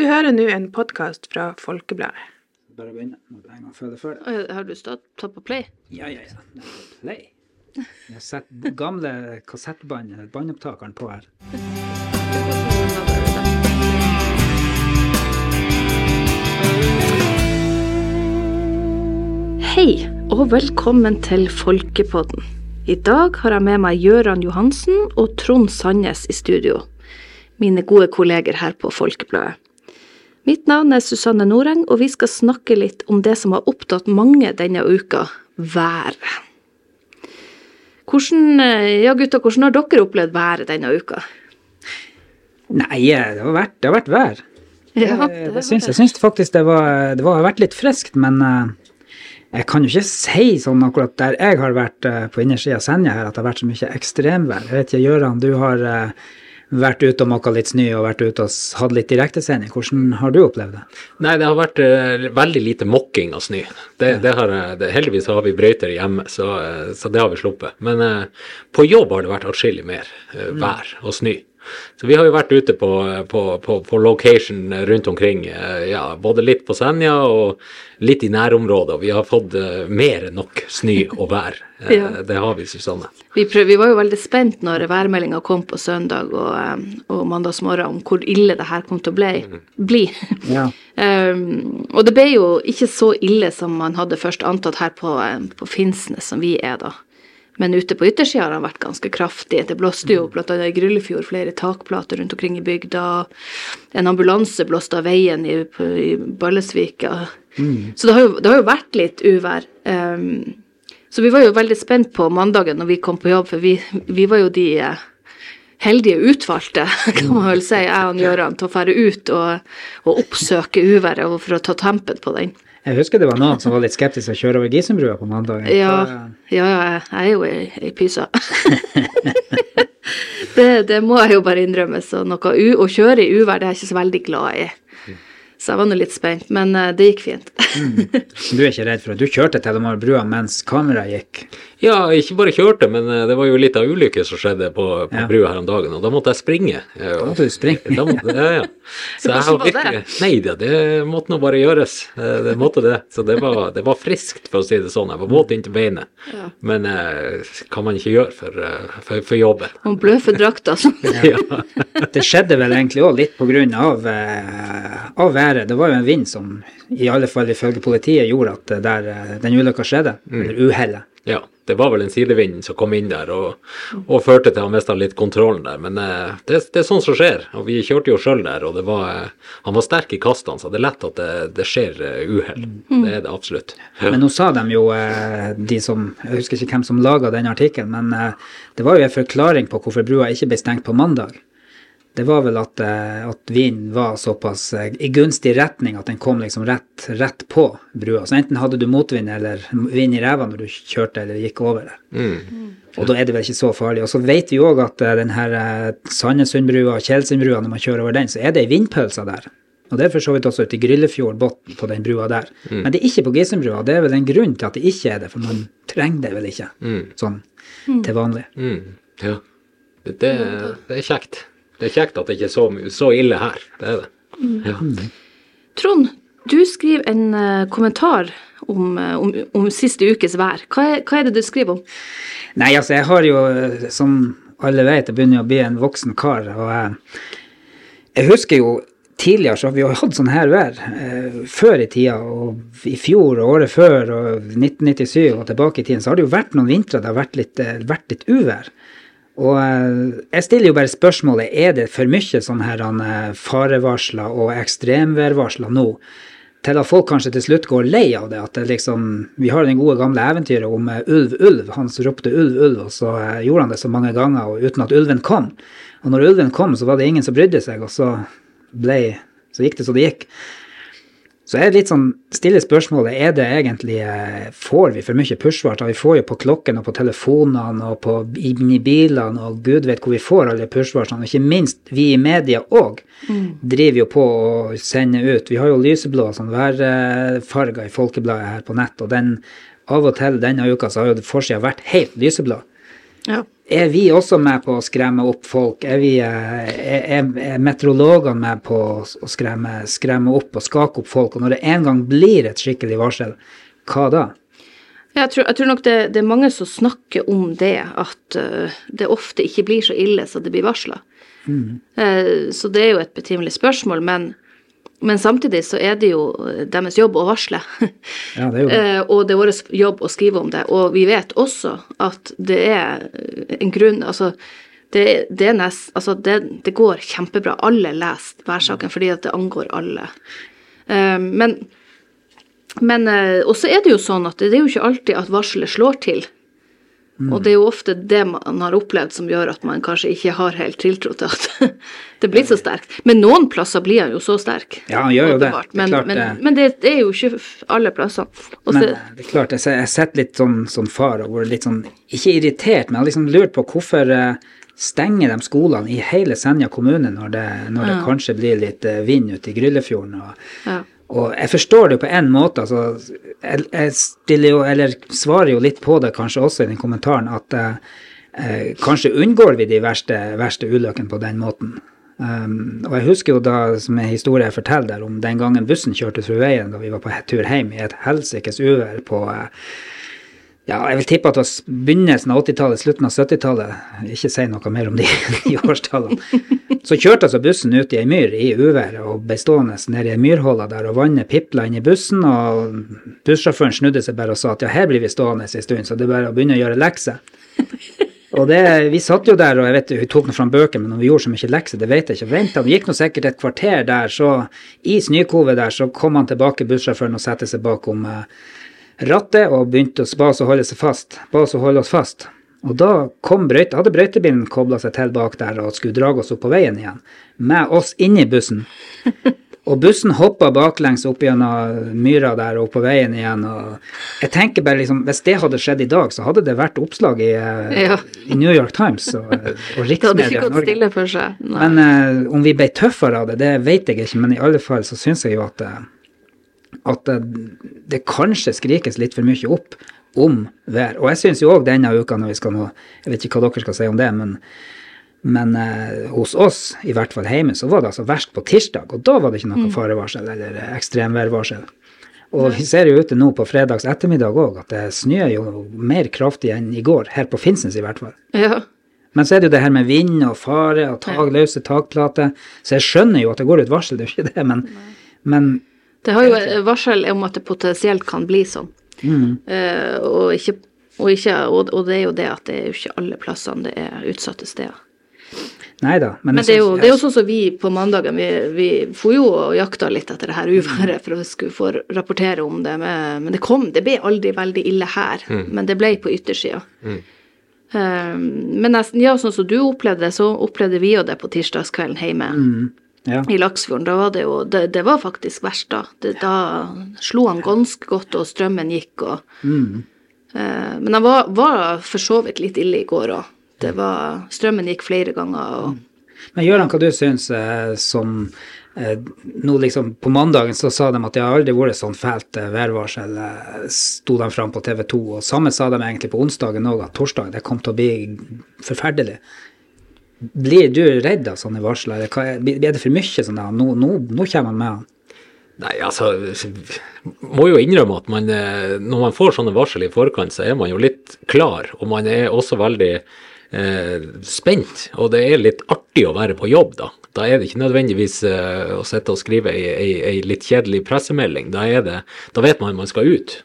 Du hører nå en podkast fra Folkebladet. Bare begynne med en før det Har du stått tatt på play? Ja, ja, ja. Play. Jeg har sett gamle kassettbånd, båndopptakeren på her. Hei, og velkommen til Folkepodden. I dag har jeg med meg Gøran Johansen og Trond Sandnes i studio. Mine gode kolleger her på Folkebladet. Mitt navn er Susanne Noreng, og vi skal snakke litt om det som har opptatt mange denne uka været. Hvordan, eh, ja gutter, hvordan har dere opplevd været denne uka? Nei, det har vært, det har vært vær. Ja, det, det syns jeg. Syns faktisk det, var, det var, har vært litt friskt, men eh, jeg kan jo ikke si sånn akkurat der jeg har vært eh, på innersida av Senja her, at det har vært så mye ekstremvær. Jeg vet ikke, Gøran, du har eh, vært ute og måka litt snø og vært ute og hatt litt direktesending. Hvordan har du opplevd det? Nei, det har vært uh, veldig lite mokking av snø. Det, det har, eh, det, heldigvis har vi brøyter hjemme, så, uh, så det har vi sluppet. Men uh, på jobb har det vært atskillig mer eh, vær og snø. Så vi har jo vært ute på, på, på, på location rundt omkring, eh, ja, både litt på Senja og litt i nærområdet. Og vi har fått eh, mer enn nok snø og vær. Eh, Ja. Det har vi, Susanne. Vi, prøv, vi var jo veldig spent når værmeldinga kom på søndag og, og mandagsmorgen om hvor ille det her kom til å bli. bli. Ja. Um, og det ble jo ikke så ille som man hadde først antatt her på, på Finnsnes, som vi er da. Men ute på yttersida har han vært ganske kraftig. Det blåste jo annet i Gryllefjord flere takplater rundt omkring i bygda. En ambulanse blåste av veien i, i Ballesvika. Så det har, jo, det har jo vært litt uvær. Um, så vi var jo veldig spent på mandagen når vi kom på jobb, for vi, vi var jo de eh, heldige utvalgte, kan man vel si, jeg og Gøran, til å fære ut og, og oppsøke uværet for å ta tempen på den. Jeg husker det var noen som var litt skeptiske til å kjøre over Gisenbrua på mandag. Ja, ja, ja jeg er jo ei, ei pysa. det, det må jeg jo bare innrømme. Så noe u, å kjøre i uvær det er jeg ikke så veldig glad i. Så jeg var nå litt spent, men eh, det gikk fint. Du er ikke redd for at du kjørte til de brua mens kameraet gikk? Ja, ikke bare kjørte, men eh, det var jo litt av ulykke som skjedde på, på Ja. brua her om dagen, og da måtte jeg springe. Eh, Da måtte du springe. Da måtte, ja, ja. Så jeg har det? virkelig Nei da, det måtte nå bare gjøres. Det måtte det. Så det var, det var friskt, for å si det sånn. Jeg var våt inntil beinet. Ja. Men eh, kan man ikke gjøre for, for, for jobben. Og bløffe drakta. altså. Ja. Det skjedde vel egentlig òg litt på grunn av, av været. Det var jo en vind som i alle fall ifølge politiet gjorde at der eh, den ulykka skjedde. Eller uhellet. ja. Det var vel en sidevind som kom inn der og, og førte til at han mista litt kontrollen der. Men eh, det, det er sånt som skjer. Og vi kjørte jo sjøl der, og det var, eh, han var sterk i kastene, så det er lett at det, det skjer uhell. Mm. Det er det absolutt. Ja. Men nå sa de jo, eh, de som Jeg husker ikke hvem som laga den artikkelen, men eh, det var jo en forklaring på hvorfor brua ikke ble stengt på mandag. Det var vel at, eh, at vinden var såpass eh, i gunstig retning at den kom liksom rett, rett på brua. Så enten hadde du motvind eller vind i ræva når du kjørte eller gikk over der. Mm. Og da er det vel ikke så farlig. Og så vet vi òg at denne den her eh, Sandnessundbrua og Tjeldsundbrua, når man kjører over den, så er det ei vindpølse der. Og det er for så vidt også ute i Gryllefjordbotn på den brua der. Men det er ikke på Gisundbrua. Det er vel en grunn til at det ikke er det, for man trenger det vel ikke sånn til vanlig. Mm, ja. Det, det, det er kjekt. Det er kjekt at det ikke er så, så ille her. Det er det. Ja. Trond, du skriver en eh, kommentar om, eh, om, om siste ukes vær. Hva er, hva er det du skriver om? Nei, altså, jeg har jo, eh, som alle vet, jeg begynner å bli en voksen kar, og jeg, jeg husker jo tidligere så har vi jo hatt sånn her vær eh, før i tida, og i fjor og året før, og 1997 og tilbake i tiden, så har det jo vært noen vintre det har vært litt, vært litt uvær. Og eh, jeg stiller jo bare spørsmålet, er det for mye sånne her eh, farevarsler og ekstremværvarsler nå? til at folk kanskje til slutt går lei av det. At det liksom, vi har den gode gamle eventyret om eh, ulv, ulv. Han som ropte ulv, ulv, og så gjorde han det så mange ganger og uten at ulven kom. Og når ulven kom, så var det ingen som brydde seg, og så, ble, så gikk det så det gikk. Så jeg litt sånn, stiller spørsmålet er det egentlig eh, Får vi for mye pushvarsler? Vi får jo på klokken og på telefonene og på, i bilene, og gud vet hvor vi får alle pushvarslene. Og ikke minst vi i media òg driver jo på å sende ut. Vi har jo lyseblå sånn værfarger i Folkebladet her på nett, og den av og til denne uka så har jo forsida vært helt lyseblå. Ja. Er vi også med på å skremme opp folk? Er, vi, eh, er, er, er meteorologene med på å skremme, skremme opp og skake opp folk? Og når det en gang blir et skikkelig varsel, hva da? Jeg tror, jeg tror nok det, det er mange som snakker om det, at eh, det ofte ikke blir så ille så det blir varsla. så det er jo et betimelig spørsmål, men, men samtidig så er det jo eh, deres jobb å varsle. Ja, det det. Eh, og det er vår jobb å skrive om det. Og vi vet også at det er en grunn Altså, det, det nest, altså det, det går kjempebra. Alle leser værsaken fordi at det angår alle. Eh, men men eh, Og så er det jo sånn at det er jo ikke alltid at varselet slår til. Og det er jo ofte det man har opplevd som gjør at man kanskje ikke har helt tiltro til at det blir så sterkt. Men noen plasser blir han jo så sterk. Ja, han gjør jo det. Det Men, men, det. men det, er jo ikke alle plasser. Også, Men eh, det er klart, jeg har sett litt sånn som far og vært litt sånn, ikke irritert, men jeg har liksom lurt på hvorfor eh, stenger de skolene i hele Senja kommune når det, når det kanskje blir litt eh, vind ute i Gryllefjorden. Og, ja. Og jeg forstår det jo på en måte, altså, jeg, jeg jo, eller svarer jo litt på det kanskje også i den kommentaren, at eh, eh, kanskje unngår vi de verste, verste ulykkene på den måten. Um, og jeg husker jo da, som en historie jeg forteller der, om den gangen bussen kjørte fra veien da vi var på tur hjem i et helsikes uvær på eh, ja, jeg vil tippe at det var begynnelsen av 80-tallet, slutten av 70-tallet. Ikke si noe mer om de, de årstallene. Så kjørte altså bussen ut i ei myr i uværet og ble stående nede i ei myrhåle der, og vannet pipla inn i bussen, og bussjåføren snudde seg bare og sa at ja, her blir vi stående en stund, så det er bare å begynne å gjøre lekser. Og det, Vi satt jo der, og jeg vet hun tok nå fram bøker, men om vi gjorde så mye lekser, det vet jeg ikke. Venta, det gikk nå sikkert et kvarter der, så i snøkovet der, så kom han tilbake, bussjåføren, og satte seg bakom eh, rattet og begynte å ba oss å holde seg fast. Ba oss å holde oss fast. Og da kom brøyte, hadde brøytebilen kobla seg til bak der og skulle dra oss opp på veien igjen, med oss inni bussen. Og bussen hoppa baklengs opp gjennom myra der og opp på veien igjen. og jeg tenker bare liksom, Hvis det hadde skjedd i dag, så hadde det vært oppslag i, eh, Ja. i New York Times og, og riksmedia i Norge. for seg. Men uh, om vi ble tøffere av det, det vet jeg ikke, men i alle fall så syns jeg jo at, eh, at det, det kanskje skrikes litt for mye opp om vær. Og jeg syns jo òg denne uka, når vi skal nå Jeg vet ikke hva dere skal si om det, men, men eh, hos oss, i hvert fall hjemme, så var det altså verst på tirsdag, og da var det ikke noe farevarsel eller eh, ekstremværvarsel. Og vi ser jo ute nå på fredags ettermiddag òg at det snør jo mer kraftig enn i går, her på Finnsnes i hvert fall. Ja. Men så er det jo det her med vind og fare og tag, løse takplater. Så jeg skjønner jo at det går ut varsel, det er jo ikke det, men, men Det har jo varsel om at det potensielt kan bli sånn. mm, Uh, og, ikke, og, ikke, og, og det er jo det at det er jo ikke alle plassene det er utsatte steder. Neida. Men, Men det er jo, det er jo sånn som vi på mandagen, vi, vi får jo og jakta litt etter det her uværet for å skulle få rapportere om det, men, men det kom, det ble aldri veldig ille her, men det ble på yttersida. Eh, men nesten, ja, sånn som du opplevde det, så opplevde vi jo det på tirsdagskvelden hjemme Mm, ja. i Laksfjorden. Da var det jo, det, det var faktisk verst da. Det, da slo han ganske godt, og strømmen gikk og Mm. Eh, Men han var, var for så vidt litt ille i går òg. Det var Strømmen gikk flere ganger, og Men Gøran, hva du syns eh, som eh, nå liksom På mandagen så sa de at det har aldri vært sånn fælt eh, værvarsel, eh, sto de fram på TV 2. Og samme sa de egentlig på onsdagen òg, at torsdag det kom til å bli forferdelig. Blir du redd av sånne varsler? er- det for mye sånn at Nå, nå, nå kommer han med han. Nei, altså Må jo innrømme at man, eh, når man får sånne varsel i forkant, så er man jo litt klar, og man er også veldig eh, spent. Og det er litt artig å være på jobb, da. Da er det ikke nødvendigvis eh, å sitte og skrive ei, ei, ei litt kjedelig pressemelding. Da, er det, da vet man man skal ut.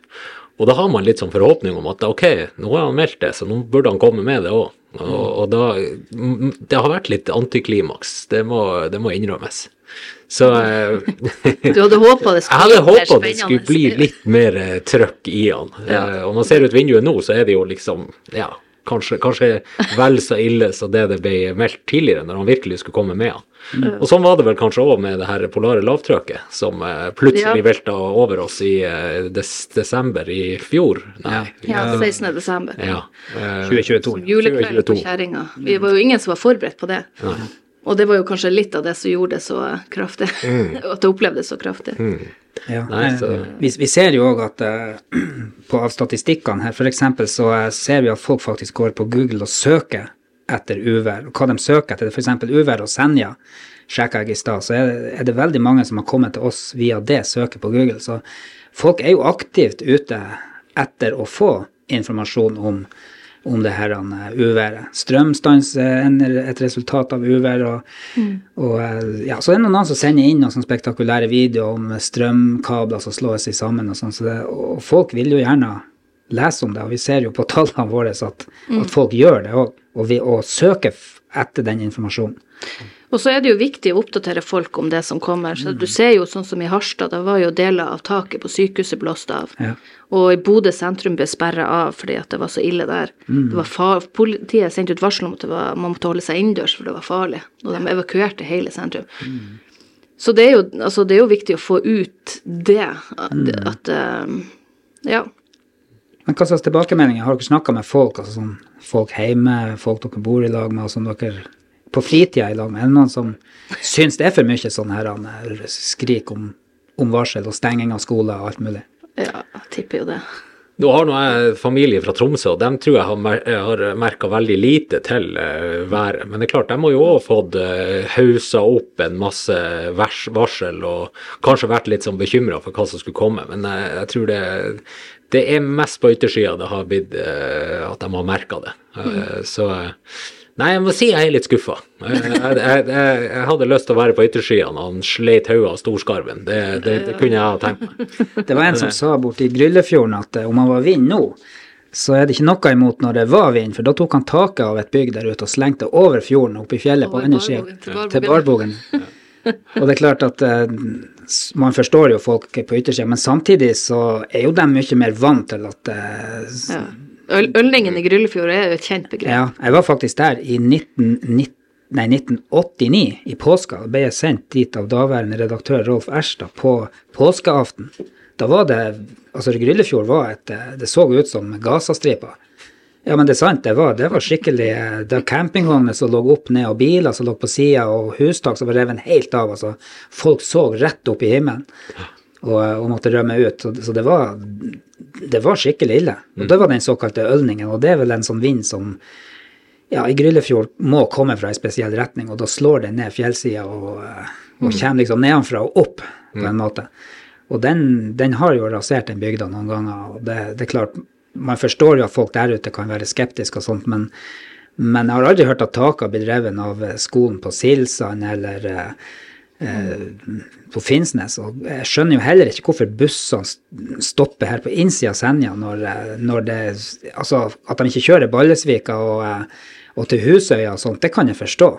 Og da har man litt sånn forhåpning om at ok, nå har han meldt det, så nå burde han komme med det òg. Og, og da Det har vært litt antiklimaks, det må, det må innrømmes. Så eh, du hadde håpa det det skulle bli litt mer eh, trøkk i han. Ja. Eh, og man ser ut vinduet nå, så er det jo liksom Ja, kanskje, kanskje vel så ille som det det ble meldt tidligere, når han virkelig skulle komme med han. Og sånn var det vel kanskje òg med det her polare lavtrykket, som eh, plutselig Ja. velta over oss i eh, des desember i fjor. Nei. Ja, 16. desember. Ja. eh, 2022. Julekveld på 2022. kjerringa. Vi var jo ingen som var forberedt på det. Og det var jo kanskje litt av det som gjorde det så kraftig. Mm. At det opplevdes så kraftig. Ja, Nei, så vi, vi ser jo òg at uh, på av statistikkene her, f.eks. så ser vi at folk faktisk går på Google og søker etter uvær. Og hva de søker etter, f.eks. uvær og Senja, sjekka jeg i stad, så er, det- er det veldig mange som har kommet til oss via det søket på Google. Så folk er jo aktivt ute etter å få informasjon om, om det her eh, uværet. Strømstans er et resultat av uvær. Og, og eh, ja, så er det noen som sender inn noen spektakulære videoer om strømkabler som slår seg sammen. Og sånt, så det, og folk vil jo gjerne lese om det, og vi ser jo på tallene våre at, at folk gjør det òg, og, vi- og søker etter den informasjonen. Og så er det jo viktig å oppdatere folk om det som kommer. Så du ser jo sånn som i Harstad, da var jo deler av taket på sykehuset blåst av. Ja. Og i Bodø sentrum ble sperra av fordi at det var så ille der. Det var far Politiet sendte ut varsel om at var, man måtte holde seg innendørs for det var farlig. Og de evakuerte hele sentrum. Så det er, jo, altså, det er jo viktig å få ut det. At, at eh, Ja. Men hva slags tilbakemeldinger har dere snakka med folk, altså sånn folk hjemme, folk dere bor i lag med, og som dere på fritida i lag med? Er det noen som syns det er for mye sånn her eh, skrik om, om varsel og stenging av skoler og alt mulig? Ja, jeg tipper jo det. Nå har nå jeg familie fra Tromsø, og dem tror jeg har, mer har merka veldig lite til eh, været. Men det er klart, de har jo òg fått uh, hausa opp en masse varsel, og kanskje vært litt sånn bekymra for hva som skulle komme. Men eh, jeg tror det, det er mest på yttersida det har blitt uh, at de har merka det. Eh, Så eh, Nei, jeg må si jeg er litt skuffa. Jeg, jeg, jeg, jeg hadde lyst til å være på yttersida når han sleit hodet av storskarven. Det, det, det kunne jeg ha tenkt meg. Det var en som sa borti Gryllefjorden at eh, om han var vind nå, så er det ikke noe imot når det var vind, for da tok han taket av et bygg der ute og slengte over fjorden opp i fjellet på Over andre sida, til Barbogen. Ja. Og det er klart at s- man forstår jo folk på yttersida, men samtidig så er jo de mye mer vant til at eh, Ja. Øl, Øllingen i Gryllefjord er jo et kjent begrep. Ja, jeg var faktisk der i 1990, nei, 1989, i påska. Da ble jeg sendt dit av daværende redaktør Rolf Erstad på påskeaften. Da var det Altså, Gryllefjord var et eh, Det så ut som Gazastripa. Ja, men det er sant, det var, det var skikkelig eh, Det var campingvogner som lå opp ned, og biler som lå på sida, og hustak som var revet helt av. Altså, folk så rett opp i himmelen og, og måtte rømme ut. Så, så det var det var skikkelig ille. Og det var den såkalte ølningen, og det er vel en sånn vind som ja, i Gryllefjord må komme fra en spesiell retning, og da slår den ned fjellsida og, eh, og kommer liksom nedenfra og opp, på en måte. Og den, den har jo rasert den bygda noen ganger, og det, det er klart, man forstår jo at folk der ute kan være skeptiske og sånt, men, men jeg har aldri hørt at taket har blitt revet av skolen på Silsand eller eh, eh, på Finnsnes. Og jeg skjønner jo heller ikke hvorfor bussene stopper her på innsida av Senja når, eh, når det Altså at de ikke kjører Ballesvika og, eh, og til Husøya og sånt, det kan jeg forstå.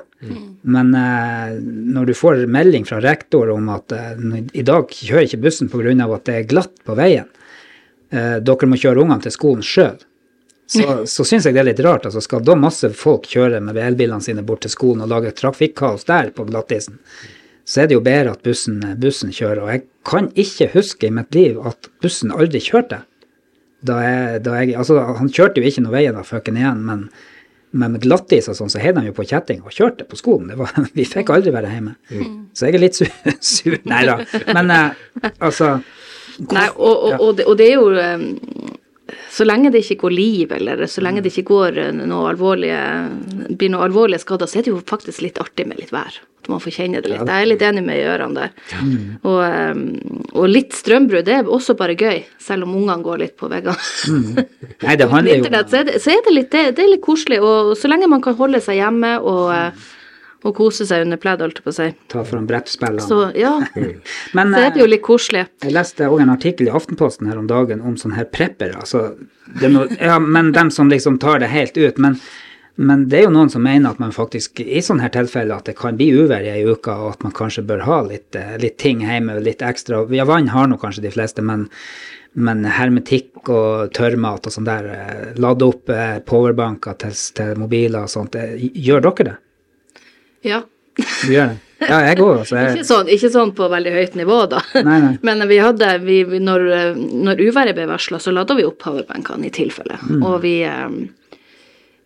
Men eh, når du får melding fra rektor om at eh, i dag kjører ikke bussen pga. at det er glatt på veien, eh, dere må kjøre ungene til skolen sjøl, så, så syns jeg det er litt rart. altså Skal da masse folk kjøre med elbilene sine bort til skolen og lage trafikkaos der på glattisen, så er det jo bedre at bussen, bussen kjører. Og jeg kan ikke huske i mitt liv at bussen aldri kjørte. Da jeg, da jeg, altså Han kjørte jo ikke noe veien da fucken igjen, men, men med glattis og sånn, så heiv de jo på kjetting og kjørte på skolen. Det var, vi fikk aldri være hjemme. Så jeg er litt sur. sur. Nei da. Men eh, altså Nei, og, og, og, det, og det er jo eh, Så lenge det ikke går liv, eller så lenge det ikke går eh, noe alvorlige, blir noe alvorlige skader, så er det jo faktisk litt artig med litt vær. At man får kjenne det litt. Jeg er litt enig med Gøran der. Og, eh, og litt strømbrudd, det er også bare gøy, selv om ungene går litt på veggene. Nei, det handler jo Internett, så er det, så er det, litt, det, det er litt koselig. Og så lenge man kan holde seg hjemme og, eh, og kose seg under pledd, holdt jeg på å si. ta fram brettspillene. Så ja, Men så er det jo litt koselig. Jeg leste også en artikkel i Aftenposten her om dagen om sånne her preppere. Altså, ja, men dem som liksom tar det helt ut. Men, men det er jo noen som mener at man faktisk i sånne her tilfeller at det kan bli uvær i ei uke, og at man kanskje bør ha litt, eh, litt ting hjemme, litt ekstra. Ja, vann har nå kanskje de fleste, men, men hermetikk og tørrmat og sånn der, eh, lade opp eh, powerbanker til, til mobiler og sånt, eh, gjør dere det? Ja. Du gjør det? Ja, jeg òg. Altså, jeg- Ikke sånn, ikke sånn på veldig høyt nivå, da. Nei, nei. Men vi hadde, vi, når, når uværet ble varsla, så lada vi opp powerbankene i tilfelle. Mm. Og vi, eh,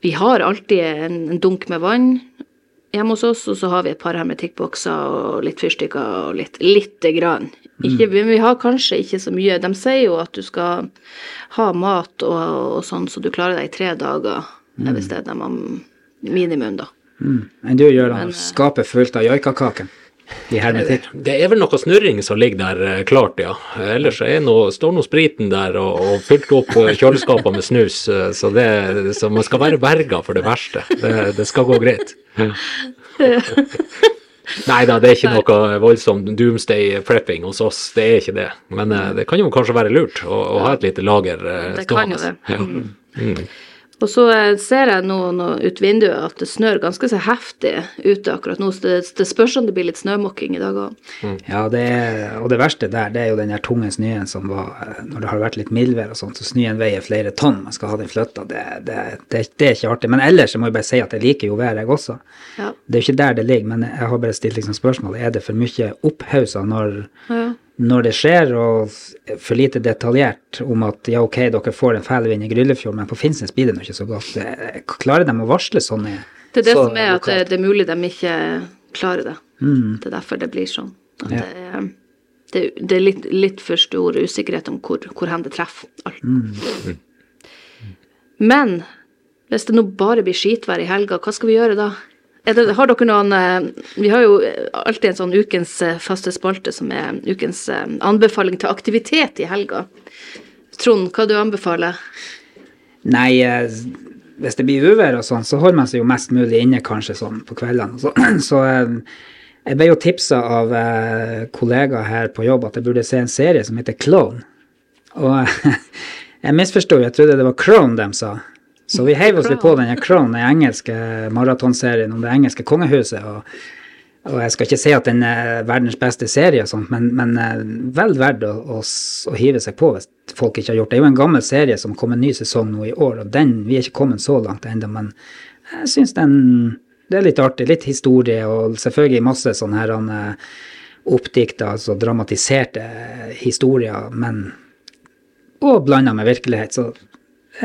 vi har alltid en, en dunk med vann hjemme hos oss, og så har vi et par hermetikkbokser og litt fyrstikker og litt lite grann Ikke, men vi har kanskje ikke så mye. De sier jo at du skal ha mat og, og sånn, så du klarer deg i tre dager, mm. hvis det er det man minimum, da. Mm. enn du gjør han skapet fullt av joikakaker? i hermetikk. Det er vel noe snurring som ligger der eh, klart, ja. Ellers er noe, står nå spriten der og, og fylt opp kjøleskapene med snus, eh, så, det, så man skal være berga for det verste. Det, det skal gå greit. Nei da, det er ikke noe voldsom doomsday prepping hos oss, det er ikke det. Men det kan jo kanskje være lurt å, å ha et lite lager stående. Det kan jo det. Ja. Mm. Og så eh, ser jeg nå, nå ut vinduet at det snør ganske så heftig ute akkurat nå, så det, det spørs om det blir litt snømåking i dag òg. Mm. Ja, det er, og det verste der, det er jo den her tunge snøen som var eh, Når det har vært litt mildvær og sånt, så snøen veier flere tonn, man skal ha den flytta. Det, det, det, det, er ikke artig. Men ellers må jeg bare si at jeg liker jo været, jeg også. Ja. Det er jo ikke der det ligger, men jeg har bare stilt liksom spørsmål er det for mye opphausa når ja når det skjer, og for lite detaljert om at ja, ok, dere får en fæl vind i Gryllefjord, men på Finnsnes blir det nå ikke så godt. Klarer de å varsle sånne Det er det som er at det, det, er mulig de ikke klarer det. Mm. Det er derfor det blir sånn. At ja. det, er, det, det, er litt, litt, for stor usikkerhet om hvor, hvor hen det treffer alt. Mm. Men hvis det nå bare blir skitvær i helga, hva skal vi gjøre da? Det, har dere noen eh, Vi har jo alltid en sånn ukens eh, faste spalte som er ukens eh, anbefaling til aktivitet i helga. Trond, hva du anbefaler? Nei, hvis det blir uvær og sånn, så holder man seg jo mest mulig inne kanskje sånn på kveldene. Så, så jeg ble jo tipsa av kollegaer her på jobb at jeg burde se en serie som heter Clone. Og jeg misforsto, jeg trodde det var Crone de sa. Så vi heiv oss litt på denne Crown, den engelske maratonserien om det engelske kongehuset. og og jeg skal ikke si at den er verdens beste serie, og sånt, men, men eh, vel verdt å, å, å, hive seg på hvis folk ikke har gjort det. Det er jo en gammel serie som kom en ny sesong nå i år, og den, vi er ikke kommet så langt ennå, men jeg syns den det er litt artig. Litt historie, og selvfølgelig masse sånne her uh, oppdikta, altså dramatiserte historier, men og blanda med virkelighet. Så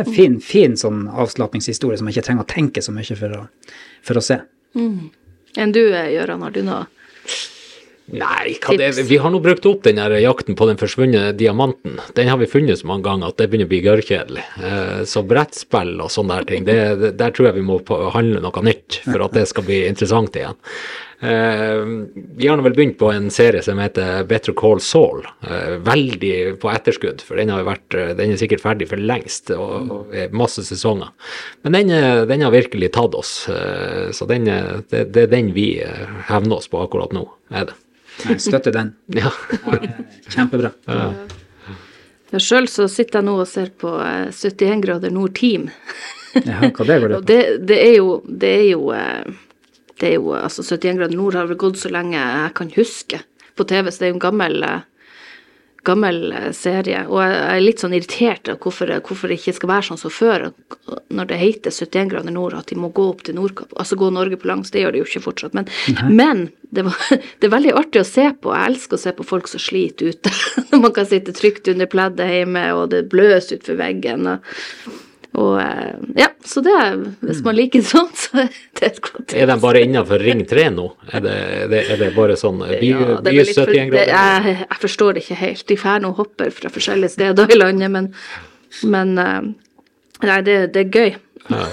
en fin, fin sånn avslappingshistorie som jeg ikke trenger å tenke så mye for å, for å se. Mm. Enn du, Gøran, har du noe Nei, det, vi har nå brukt opp den jakten på den forsvunne diamanten. Den har vi funnet så mange ganger at det begynner å bli gørrkjedelig. Eh, så brettspill og sånne der ting, det, der tror jeg vi må handle noe nytt for at det skal bli interessant igjen. Eh, vi har nå vel begynt på en serie som heter Better Call Saul. Eh, veldig på etterskudd, for den, har vært, eh, den er sikkert ferdig for lengst og, og masse sesonger. Men den, den, har virkelig tatt oss, så den, det, det, er den vi hevner oss på akkurat nå, er det. Jeg støtter den. Ja. Kjempebra. Ja. Ja, Sjøl så sitter jeg nå og ser på 71 grader nord Team. ja, hva det går det på? Det, det er jo, det er jo det er jo, altså 71 grader nord har vel gått så lenge jeg kan huske på TV, så det er jo en gammel, gammel serie. Og jeg er litt sånn irritert av hvorfor, hvorfor, det ikke skal være sånn som før, når det heter 71 grader nord, at de må gå opp til Nordkapp. Altså gå Norge på langs, det gjør de jo ikke fortsatt. Men, men det, var, det, er veldig artig å se på. Jeg elsker å se på folk som sliter ute. Når man kan sitte trygt under pleddet hjemme, og det bløser utfor veggen. og og eh, ja, så det Hvis man liker sånt, så er det et godt tips. Er de bare innenfor Ring 3 nå? Er det, er det bare sånn by, ja, by 71 grader? Jeg, jeg, forstår det ikke helt. De drar nå hopper fra forskjellige steder i landet, men, men eh, Nei, det, det er gøy. Ja.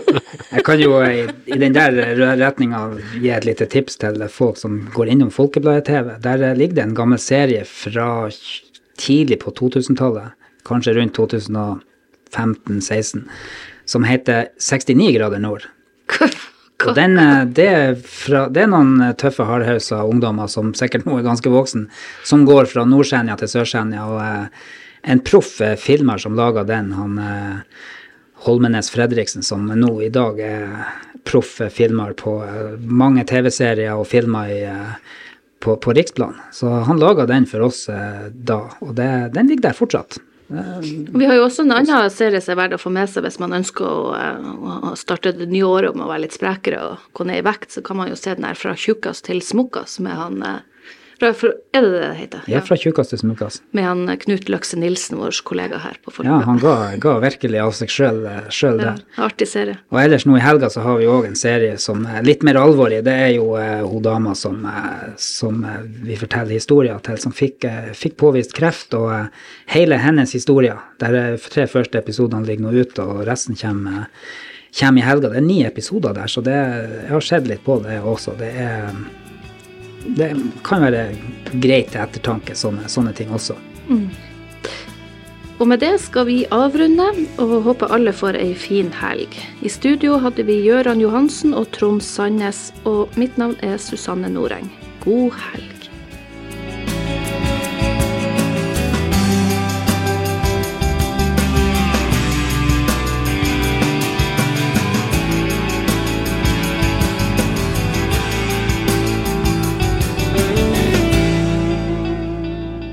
jeg kan jo i, i den der retninga gi et lite tips til folk som går innom Folkebladet-TV. Der ligger det en gammel serie fra tidlig på 2000-tallet, kanskje rundt 2000 15-16, som heter 69 grader nord. Og den, eh, det, er fra, det er noen eh, tøffe, hardhausa ungdommer som sikkert nå er ganske voksen, som går fra Nord-Senja til Sør-Senja. Og eh, en proff eh, filmer som laga den, han eh, Holmenes Fredriksen, som nå i dag er proff filmer på eh, mange TV-serier og filmer i, på, på, riksplan. Så han laga den for oss da, og det, den ligger der fortsatt. Vi har jo også en annen serie som er verdt å få med seg hvis man ønsker å, å starte det nye året med å være litt sprekere og gå ned i vekt. Så kan man jo se den her fra tjukkas til smukkas med han eh, Fra, fra, er det det det heter? Ja, fra tjukkast til smukkast. Med han eh, Knut Løkse Nilsen, vår kollega her på Ja, han ga, ga virkelig av seg sjøl Ja, der. artig serie. Og ellers nå i helga så har vi òg en serie som er litt mer alvorlig. Det er jo eh, hun dama som, eh, som eh, vi forteller historier til, som fikk, eh, fikk påvist kreft. Og eh, hele hennes historie, er tre første episodene ligger nå ute, og resten kommer, kommer i helga. Det er ni episoder der, så det, jeg har sett litt på det også. Det er det kan være greit til ettertanke, sånne, sånne ting også. Og med det skal vi avrunde, og håper alle får ei fin helg. I studio hadde vi Gøran Johansen og Trond Sandnes, og mitt navn er Susanne Noreng. God helg.